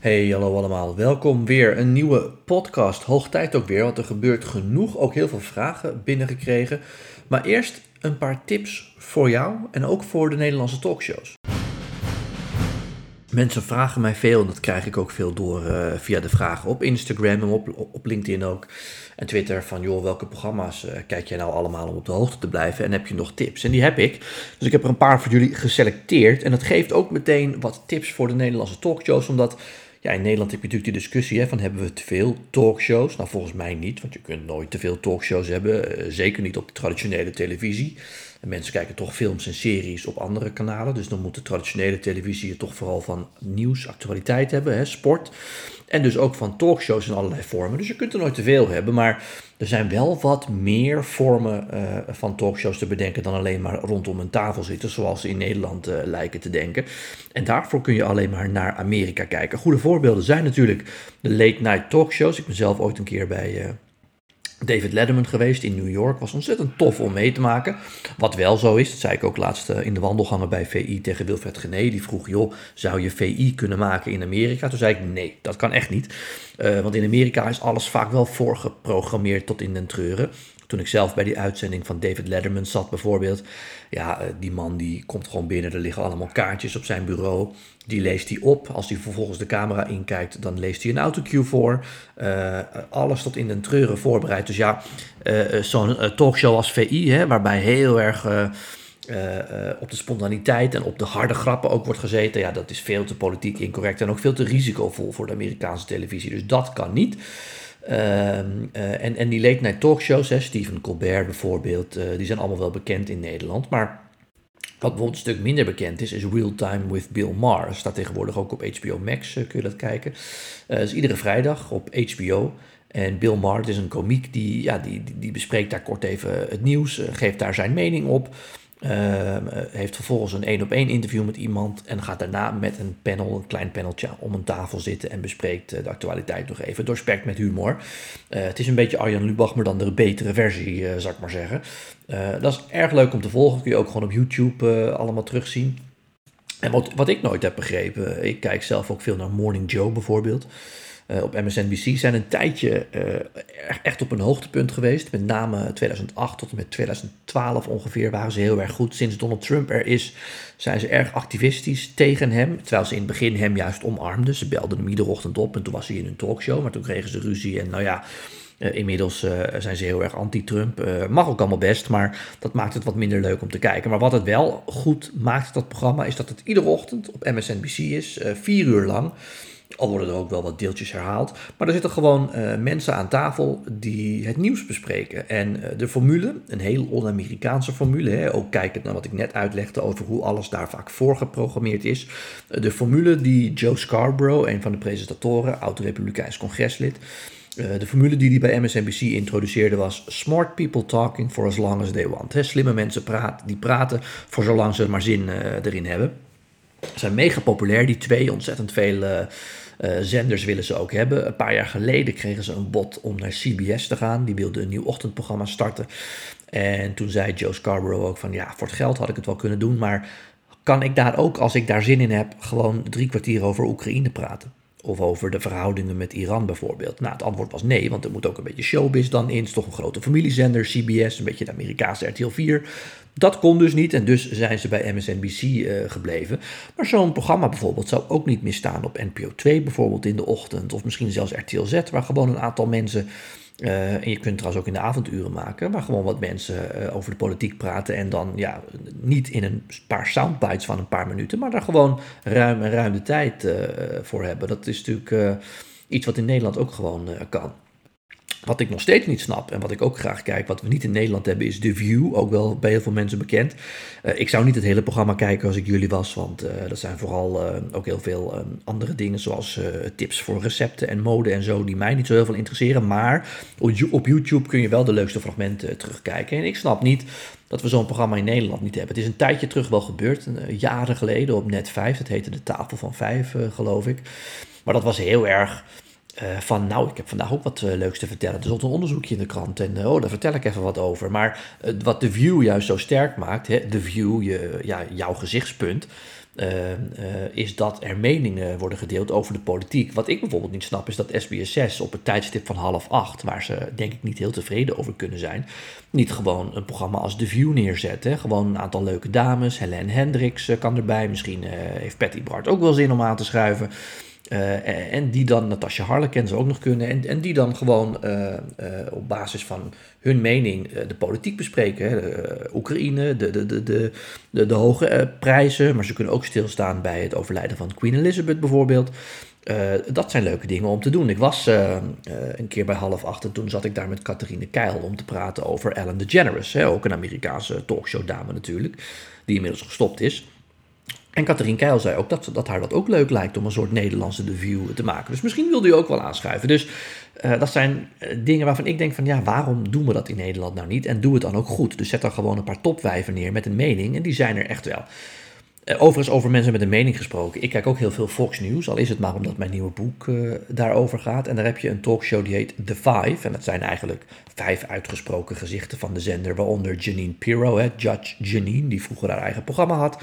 Hey, hallo allemaal. Welkom weer. Een nieuwe podcast. Hoog tijd ook weer, want er gebeurt genoeg. Ook heel veel vragen binnengekregen. Maar eerst een paar tips voor jou en ook voor de Nederlandse talkshows. Mensen vragen mij veel en dat krijg ik ook veel door uh, via de vragen op Instagram en op, op LinkedIn ook. En Twitter van, joh, welke programma's uh, kijk jij nou allemaal om op de hoogte te blijven? En heb je nog tips? En die heb ik. Dus ik heb er een paar voor jullie geselecteerd. En dat geeft ook meteen wat tips voor de Nederlandse talkshows, omdat ja, in Nederland heb je natuurlijk die discussie hè, van hebben we te veel talkshows? Nou, volgens mij niet, want je kunt nooit te veel talkshows hebben. Uh, zeker niet op de traditionele televisie. En mensen kijken toch films en series op andere kanalen. Dus dan moet de traditionele televisie toch vooral van nieuws, actualiteit hebben, hè, sport. En dus ook van talkshows in allerlei vormen. Dus je kunt er nooit te veel hebben. Maar er zijn wel wat meer vormen uh, van talkshows te bedenken dan alleen maar rondom een tafel zitten. Zoals ze in Nederland uh, lijken te denken. En daarvoor kun je alleen maar naar Amerika kijken. Goede voorbeelden zijn natuurlijk de late night talkshows. Ik ben zelf ooit een keer bij. David Letterman geweest in New York. Was ontzettend tof om mee te maken. Wat wel zo is, dat zei ik ook laatst in de wandelgangen bij VI tegen Wilfred Gené. Die vroeg, joh, zou je VI kunnen maken in Amerika? Toen zei ik, nee, dat kan echt niet. Uh, want in Amerika is alles vaak wel voorgeprogrammeerd tot in den treuren. Toen ik zelf bij die uitzending van David Letterman zat bijvoorbeeld. Ja, die man die komt gewoon binnen. Er liggen allemaal kaartjes op zijn bureau. Die leest hij op. Als hij vervolgens de camera inkijkt, dan leest hij een autocue voor. Uh, alles tot in den treuren voorbereid. Dus ja, uh, zo'n talkshow als VI, hè, waarbij heel erg... Op de spontaniteit en op de harde grappen ook wordt gezeten. Ja, dat is veel te politiek incorrect en ook veel te risicovol voor de Amerikaanse televisie. Dus dat kan niet. Uh, uh, en, en die late night talkshows, hè, Stephen Colbert bijvoorbeeld, uh, die zijn allemaal wel bekend in Nederland. Maar wat bijvoorbeeld een stuk minder bekend is, is Real Time with Bill Maher. Dat staat tegenwoordig ook op HBO Max, kun je dat kijken. dus iedere vrijdag op HBO. En Bill Maher is een komiek die, ja, die, die bespreekt daar kort even het nieuws, geeft daar zijn mening op. Uh, heeft vervolgens een één op één interview met iemand en gaat daarna met een panel, een klein paneltje, om een tafel zitten en bespreekt uh, de actualiteit nog even. Doorspekt met humor. Uh, het is een beetje Arjan Lubach, maar dan de betere versie, zou ik maar zeggen. dat is erg leuk om te volgen. Kun je ook gewoon op YouTube allemaal terugzien. En wat, wat ik nooit heb begrepen, ik kijk zelf ook veel naar Morning Joe bijvoorbeeld. Uh, op MSNBC zijn een tijdje uh, echt op een hoogtepunt geweest. Met name 2008 tot en met 2012 ongeveer waren ze heel erg goed. Sinds Donald Trump er is, zijn ze erg activistisch tegen hem. Terwijl ze in het begin hem juist omarmden. Ze belden hem iedere ochtend op en toen was hij in een talkshow. Maar toen kregen ze ruzie en nou ja... Uh, inmiddels zijn ze heel erg anti-Trump. Mag ook allemaal best, maar dat maakt het wat minder leuk om te kijken. Maar wat het wel goed maakt, dat programma, is dat het iedere ochtend op MSNBC is, vier uur lang. Al worden er ook wel wat deeltjes herhaald. Maar er zitten gewoon uh, mensen aan tafel die het nieuws bespreken. En uh, de formule, een heel on-Amerikaanse formule, hè, ook kijkend naar wat ik net uitlegde over hoe alles daar vaak voorgeprogrammeerd is. Uh, de formule die Joe Scarborough, een van de presentatoren, oud-Republikeins congreslid, de formule die hij bij MSNBC introduceerde was smart people talking for as long as they want. Slimme mensen praten, die praten voor zolang ze maar zin erin hebben. Zijn mega populair, die twee. Ontzettend veel uh, uh, zenders willen ze ook hebben. Een paar jaar geleden kregen ze een bod om naar CBS te gaan. Die wilde een nieuw ochtendprogramma starten. En toen zei Joe Scarborough ook van... ja, voor het geld had ik het wel kunnen doen... maar kan ik daar ook, als ik daar zin in heb... gewoon drie kwartier over Oekraïne praten? Of over de verhoudingen met Iran bijvoorbeeld. Nou, het antwoord was nee, want er moet ook een beetje showbiz dan in. Het is toch een grote familiezender, CBS, een beetje de Amerikaanse RTL 4. Dat kon dus niet en dus zijn ze bij MSNBC uh, gebleven. Maar zo'n programma bijvoorbeeld zou ook niet misstaan op NPO 2 bijvoorbeeld in de ochtend. Of misschien zelfs RTL Z, waar gewoon een aantal mensen... Uh, en je kunt trouwens ook in de avonduren maken, waar gewoon wat mensen uh, over de politiek praten. En dan ja, niet in een paar soundbites van een paar minuten, maar daar gewoon ruim en ruim de tijd uh, voor hebben. Dat is natuurlijk iets wat in Nederland ook gewoon kan. Wat ik nog steeds niet snap en wat ik ook graag kijk, wat we niet in Nederland hebben, is The View. Ook wel bij heel veel mensen bekend. Uh, ik zou niet het hele programma kijken als ik jullie was, want uh, dat zijn vooral uh, ook heel veel um, andere dingen, zoals tips voor recepten en mode en zo, die mij niet zo heel veel interesseren. Maar op YouTube kun je wel de leukste fragmenten terugkijken. En ik snap niet dat we zo'n programma in Nederland niet hebben. Het is een tijdje terug wel gebeurd, jaren geleden op Net 5. Dat heette de Tafel van 5, geloof ik. Maar dat was heel erg uh, van nou, ik heb vandaag ook wat uh, leuks te vertellen. Er stond een onderzoekje in de krant en uh, oh, daar vertel ik even wat over. Maar wat de view juist zo sterk maakt, hè, de view, je, ja, jouw gezichtspunt, is dat er meningen worden gedeeld over de politiek. Wat ik bijvoorbeeld niet snap is dat SBS6 op het tijdstip van half acht, waar ze denk ik niet heel tevreden over kunnen zijn, niet gewoon een programma als The View neerzet. Hè? Gewoon een aantal leuke dames. Helene Hendricks kan erbij. Misschien heeft Patty Bart ook wel zin om aan te schuiven. Uh, en die dan, Natasja Harleken ze ook nog kunnen, en, en die dan gewoon uh, uh, op basis van hun mening de politiek bespreken. Hè. Oekraïne, de, de, de, de, de, hoge prijzen, maar ze kunnen ook stilstaan bij het overlijden van Queen Elizabeth bijvoorbeeld. dat zijn leuke dingen om te doen. Ik was een keer bij half acht en toen zat ik daar met Catharine Keil om te praten over Ellen DeGeneres. Hè, ook een Amerikaanse talkshow dame natuurlijk, die inmiddels gestopt is. En Katrien Keil zei ook dat, dat haar dat ook leuk lijkt om een soort Nederlandse The View te maken. Dus misschien wilde u ook wel aanschuiven. Dus uh, dat zijn uh, dingen waarvan ik denk van ja, waarom doen we dat in Nederland nou niet? En doe het dan ook goed. Dus zet dan gewoon een paar topwijven neer met een mening. En die zijn er echt wel. Uh, overigens over mensen met een mening gesproken. Ik kijk ook heel veel Fox News, al is het maar omdat mijn nieuwe boek daarover gaat. En daar heb je een talkshow die heet The Five. En dat zijn eigenlijk vijf uitgesproken gezichten van de zender. Waaronder Janine Pirro, Judge Janine, die vroeger haar eigen programma had.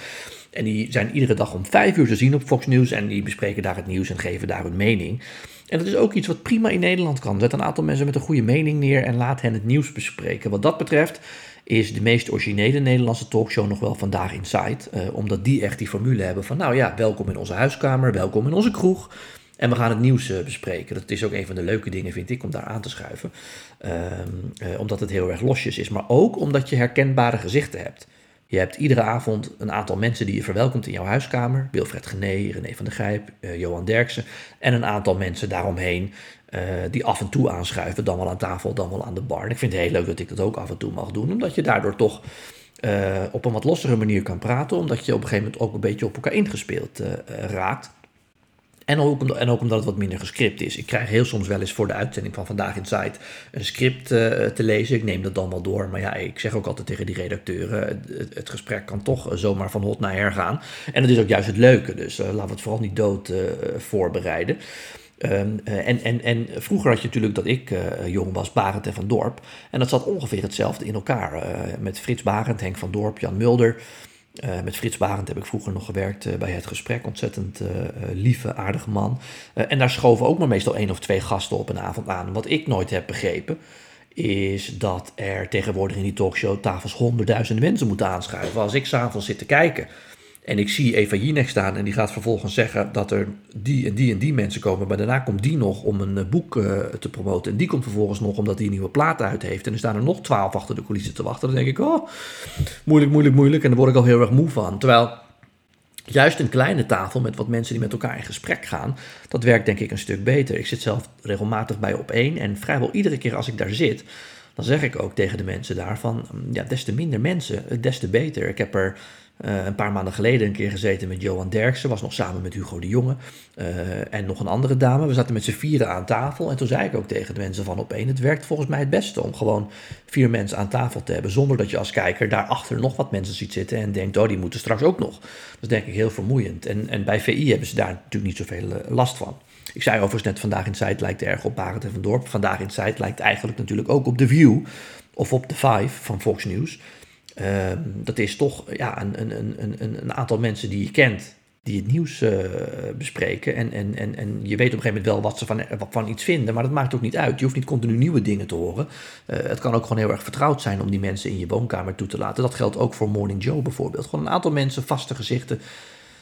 En die zijn iedere dag om vijf uur te zien op Fox News. En die bespreken daar het nieuws en geven daar hun mening. En dat is ook iets wat prima in Nederland kan. Zet een aantal mensen met een goede mening neer en laat hen het nieuws bespreken. Wat dat betreft is de meest originele Nederlandse talkshow nog wel Vandaag Inside. Uh, omdat die echt die formule hebben van, nou ja, welkom in onze huiskamer, welkom in onze kroeg. En we gaan het nieuws uh, bespreken. Dat is ook een van de leuke dingen, vind ik, om daar aan te schuiven. Uh, omdat het heel erg losjes is, maar ook omdat je herkenbare gezichten hebt. Je hebt iedere avond een aantal mensen die je verwelkomt in jouw huiskamer. Wilfred Gené, René van der Gijp, uh, Johan Derksen. En een aantal mensen daaromheen uh, die af en toe aanschuiven. Dan wel aan tafel, dan wel aan de bar. En ik vind het heel leuk dat ik dat ook af en toe mag doen. Omdat je daardoor toch uh, op een wat lossere manier kan praten. Omdat je op een gegeven moment ook een beetje op elkaar ingespeeld raakt. En ook, en ook omdat het wat minder gescript is. Ik krijg heel soms wel eens voor de uitzending van Vandaag in Site een script uh, te lezen. Ik neem dat dan wel door. Maar ja, ik zeg ook altijd tegen die redacteuren: het, het gesprek kan toch zomaar van hot naar her gaan. En dat is ook juist het leuke. Dus uh, laten we het vooral niet dood voorbereiden. Um, en, en, en vroeger had je natuurlijk dat ik jong was, Barend en Van Dorp. En dat zat ongeveer hetzelfde in elkaar. met Frits Barend, Henk van Dorp, Jan Mulder. Uh, met Frits Barend heb ik vroeger nog gewerkt uh, bij het gesprek. Ontzettend uh, lieve, aardige man. en daar schoven ook maar meestal één of twee gasten op een avond aan. Wat ik nooit heb begrepen, is dat er tegenwoordig in die talkshow tafels honderdduizenden mensen moeten aanschuiven. Als ik s'avonds zit te kijken en ik zie Eva Jinek staan en die gaat vervolgens zeggen dat er die en die en die mensen komen. Maar daarna komt die nog om een boek uh, te promoten. En die komt vervolgens nog omdat hij een nieuwe plaat uit heeft. En er staan er nog twaalf achter de coulissen te wachten. Dan denk ik, oh, moeilijk, moeilijk, moeilijk. En daar word ik al heel erg moe van. Terwijl juist een kleine tafel met wat mensen die met elkaar in gesprek gaan, dat werkt denk ik een stuk beter. Ik zit zelf regelmatig bij op één. En vrijwel iedere keer als ik daar zit, dan zeg ik ook tegen de mensen daarvan, ja, des te minder mensen, des te beter. Ik heb er uh, een paar maanden geleden een keer gezeten met Johan Derksen, was nog samen met Hugo de Jonge uh, en nog een andere dame. We zaten met z'n vieren aan tafel en toen zei ik ook tegen de mensen van op het werkt volgens mij het beste om gewoon vier mensen aan tafel te hebben, zonder dat je als kijker daarachter nog wat mensen ziet zitten en denkt, oh die moeten straks ook nog. Dat is denk ik heel vermoeiend. En, en bij VI hebben ze daar natuurlijk niet zoveel uh, last van. Ik zei overigens net, vandaag in Site lijkt erg op Barend en van Dorp. Vandaag in Site lijkt eigenlijk natuurlijk ook op The View of op The Five van Fox News. Uh, dat is toch ja, een, een, een, een, aantal mensen die je kent, die het nieuws uh, bespreken. En, en, en, en je weet op een gegeven moment wel wat ze van, van iets vinden, maar dat maakt ook niet uit. Je hoeft niet continu nieuwe dingen te horen. Uh, het kan ook gewoon heel erg vertrouwd zijn om die mensen in je woonkamer toe te laten. Dat geldt ook voor Morning Joe bijvoorbeeld. Gewoon een aantal mensen, vaste gezichten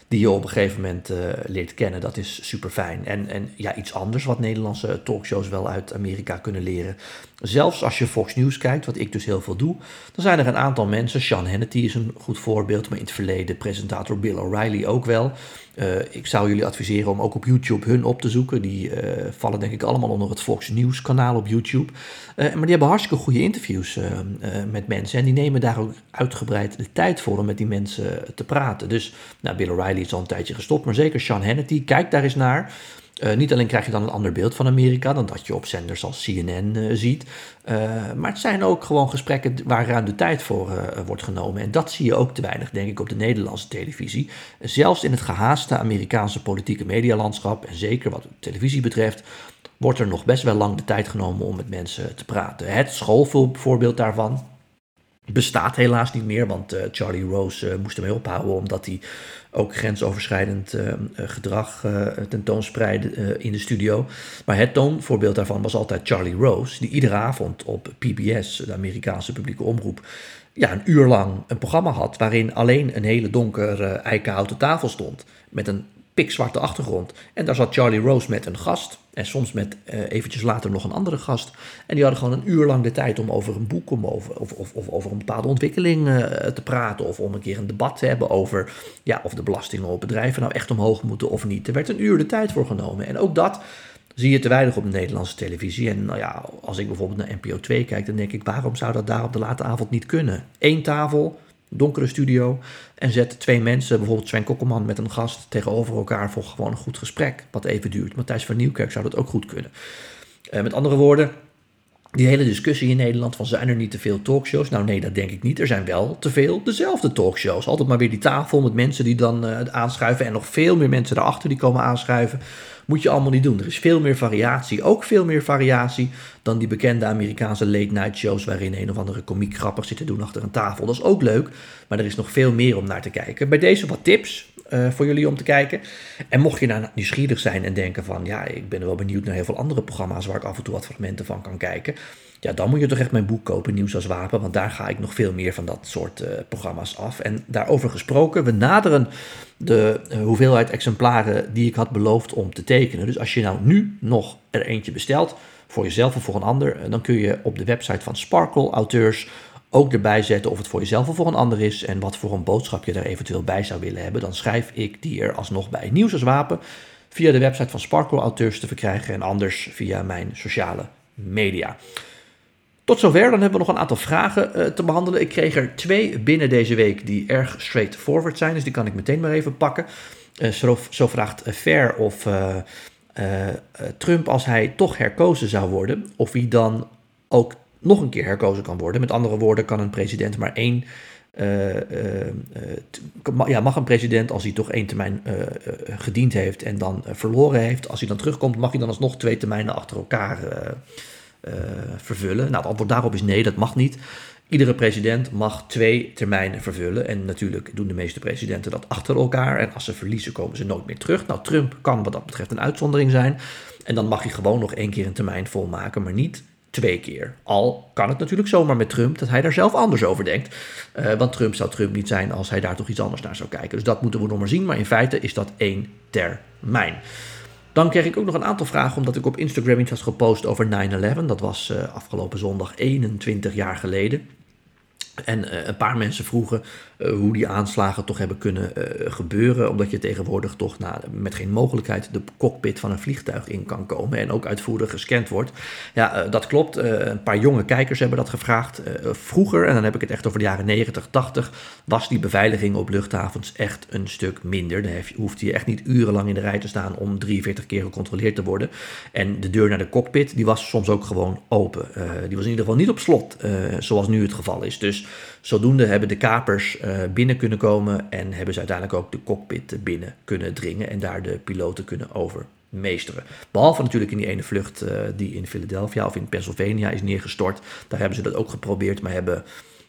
die je op een gegeven moment leert kennen. Dat is super fijn. En, en ja, iets anders wat Nederlandse talkshows wel uit Amerika kunnen leren. Zelfs als je Fox News kijkt, wat ik dus heel veel doe, dan zijn er een aantal mensen. Sean Hannity is een goed voorbeeld, maar in het verleden presentator Bill O'Reilly ook wel. Uh, ik zou jullie adviseren om ook op YouTube hun op te zoeken. Die uh, vallen denk ik allemaal onder het Fox News kanaal op YouTube. Uh, maar die hebben hartstikke goede interviews met mensen. En die nemen daar ook uitgebreid de tijd voor om met die mensen te praten. Dus nou, Bill O'Reilly is al een tijdje gestopt, maar zeker Sean Hannity. Kijk daar eens naar. Uh, niet alleen krijg je dan een ander beeld van Amerika dan dat je op zenders als CNN uh, ziet. Uh, maar het zijn ook gewoon gesprekken waar ruim de tijd voor wordt genomen. En dat zie je ook te weinig, denk ik, op de Nederlandse televisie. Zelfs in het gehaaste Amerikaanse politieke medialandschap, en zeker wat televisie betreft, wordt er nog best wel lang de tijd genomen om met mensen te praten. Het schoolvoorbeeld daarvan bestaat helaas niet meer, want Charlie Rose moest ermee ophouden omdat hij ook grensoverschrijdend gedrag tentoonspreidde in de studio. Maar het toonvoorbeeld daarvan was altijd Charlie Rose, die iedere avond op PBS, de Amerikaanse publieke omroep, ja, een uur lang een programma had waarin alleen een hele donkere eikenhouten tafel stond met een pikzwarte achtergrond. En daar zat Charlie Rose met een gast. En soms met uh, eventjes later nog een andere gast. En die hadden gewoon een uur lang de tijd om over een boek om over, of, of, of over een bepaalde ontwikkeling uh, te praten. Of om een keer een debat te hebben over ja, of de belastingen op bedrijven nou echt omhoog moeten of niet. Er werd een uur de tijd voor genomen. En ook dat zie je te weinig op de Nederlandse televisie. En nou ja, als ik bijvoorbeeld naar NPO 2 kijk, dan denk ik, waarom zou dat daar op de late avond niet kunnen? Eén tafel, donkere studio. En zet twee mensen, bijvoorbeeld Sven Kokkelman met een gast, tegenover elkaar voor gewoon een goed gesprek. Wat even duurt. Matthijs van Nieuwkerk zou dat ook goed kunnen. Uh, met andere woorden, die hele discussie in Nederland van zijn er niet te veel talkshows? Nou nee, dat denk ik niet. Er zijn wel te veel dezelfde talkshows. Altijd maar weer die tafel met mensen die dan uh, aanschuiven en nog veel meer mensen daarachter die komen aanschuiven. Moet je allemaal niet doen. Er is veel meer variatie, ook veel meer variatie dan die bekende Amerikaanse late night shows waarin een of andere komiek grappig zit te doen achter een tafel. Dat is ook leuk, maar er is nog veel meer om naar te kijken. Bij deze wat tips uh, voor jullie om te kijken. En mocht je nou nieuwsgierig zijn en denken van ja, ik ben wel benieuwd naar heel veel andere programma's waar ik af en toe wat fragmenten van kan kijken. Ja, dan moet je toch echt mijn boek kopen, Nieuws als Wapen, want daar ga ik nog veel meer van dat soort uh, programma's af. En daarover gesproken, we naderen de uh, hoeveelheid exemplaren die ik had beloofd om te tekenen. Dus als je nou nu nog er eentje bestelt, voor jezelf of voor een ander, dan kun je op de website van Sparkle Auteurs ook erbij zetten of het voor jezelf of voor een ander is en wat voor een boodschap je er eventueel bij zou willen hebben. Dan schrijf ik die er alsnog bij. Nieuws als wapen via de website van Sparkle Auteurs te verkrijgen en anders via mijn sociale media. Tot zover, dan hebben we nog een aantal vragen uh, te behandelen. Ik kreeg er twee binnen deze week die erg straightforward zijn, dus die kan ik meteen maar even pakken. Uh, zo, zo, vraagt Fair of uh, Trump, als hij toch herkozen zou worden, of hij dan ook nog een keer herkozen kan worden. Met andere woorden, kan een president maar één. Ja, mag een president, als hij toch één termijn gediend heeft en dan verloren heeft, als hij dan terugkomt, mag hij dan alsnog twee termijnen achter elkaar vervullen? Nou, het antwoord daarop is nee, dat mag niet. Iedere president mag twee termijnen vervullen. En natuurlijk doen de meeste presidenten dat achter elkaar. En als ze verliezen, komen ze nooit meer terug. Nou, Trump kan wat dat betreft een uitzondering zijn. En dan mag hij gewoon nog één keer een termijn volmaken, maar niet twee keer. Al kan het natuurlijk zomaar met Trump dat hij daar zelf anders over denkt. Uh, want Trump zou Trump niet zijn als hij daar toch iets anders naar zou kijken. Dus dat moeten we nog maar zien. Maar in feite is dat één termijn. Dan kreeg ik ook nog een aantal vragen omdat ik op Instagram iets had gepost over 9-11. Dat was uh, afgelopen zondag 21 jaar geleden. En uh, een paar mensen vroegen hoe die aanslagen toch hebben kunnen uh, gebeuren, omdat je tegenwoordig toch na, met geen mogelijkheid de cockpit van een vliegtuig in kan komen en ook uitvoerig gescand wordt. Ja, dat klopt. een paar jonge kijkers hebben dat gevraagd. vroeger, en dan heb ik het echt over de jaren 90, 80, was die beveiliging op luchthavens echt een stuk minder. Dan hoeft je echt niet urenlang in de rij te staan om 43 keer gecontroleerd te worden. En de deur naar de cockpit, die was soms ook gewoon open. die was in ieder geval niet op slot, zoals nu het geval is. Dus zodoende hebben de kapers uh, binnen kunnen komen en hebben ze uiteindelijk ook de cockpit binnen kunnen dringen en daar de piloten kunnen overmeesteren. Behalve natuurlijk in die ene vlucht uh, die in Philadelphia of in Pennsylvania is neergestort. Daar hebben ze dat ook geprobeerd, maar hebben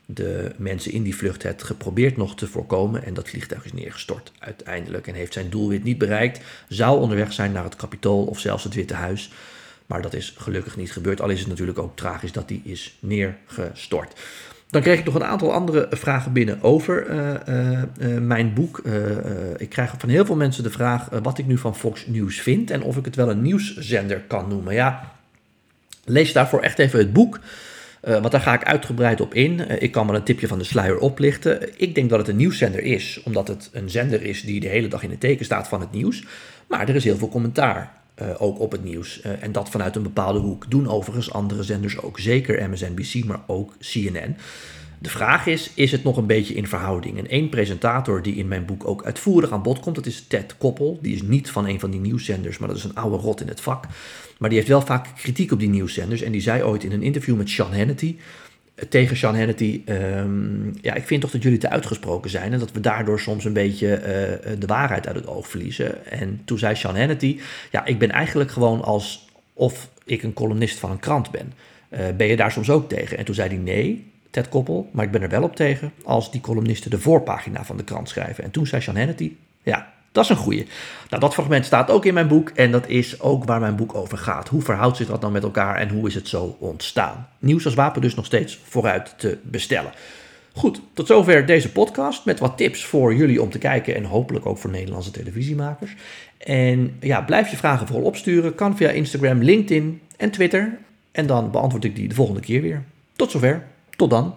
de mensen in die vlucht het geprobeerd nog te voorkomen. En dat vliegtuig is neergestort uiteindelijk en heeft zijn doelwit niet bereikt. Zou onderweg zijn naar het Capitool of zelfs het Witte Huis. Maar dat is gelukkig niet gebeurd. Al is het natuurlijk ook tragisch dat die is neergestort. Dan kreeg ik nog een aantal andere vragen binnen over uh, uh, uh, mijn boek. ik krijg van heel veel mensen de vraag wat ik nu van Fox News vind en of ik het wel een nieuwszender kan noemen. Ja, lees daarvoor echt even het boek. want daar ga ik uitgebreid op in. ik kan maar een tipje van de sluier oplichten. Ik denk dat het een nieuwszender is, omdat het een zender is die de hele dag in het teken staat van het nieuws. Maar er is heel veel commentaar. Uh, ook op het nieuws. Uh, en dat vanuit een bepaalde hoek. Doen overigens andere zenders ook. Zeker MSNBC, maar ook CNN. De vraag is, is het nog een beetje in verhouding? En één presentator die in mijn boek ook uitvoerig aan bod komt, dat is Ted Koppel. Die is niet van een van die nieuwszenders, maar dat is een oude rot in het vak. Maar die heeft wel vaak kritiek op die nieuwszenders. En die zei ooit in een interview met Sean Hannity tegen Sean Hannity, um, ja, ik vind toch dat jullie te uitgesproken zijn en dat we daardoor soms een beetje uh, de waarheid uit het oog verliezen. En toen zei Sean Hannity, ja, ik ben eigenlijk gewoon alsof ik een columnist van een krant ben. Uh, ben je daar soms ook tegen? En toen zei hij nee, Ted Koppel, maar ik ben er wel op tegen als die columnisten de voorpagina van de krant schrijven. En toen zei Sean Hannity, ja, dat is een goeie. Nou, dat fragment staat ook in mijn boek en dat is ook waar mijn boek over gaat. Hoe verhoudt zich dat dan met elkaar en hoe is het zo ontstaan? Nieuws als wapen dus nog steeds vooruit te bestellen. Goed, tot zover deze podcast met wat tips voor jullie om te kijken en hopelijk ook voor Nederlandse televisiemakers. En ja, blijf je vragen vooral opsturen. Kan via Instagram, LinkedIn en Twitter. En dan beantwoord ik die de volgende keer weer. Tot zover. Tot dan.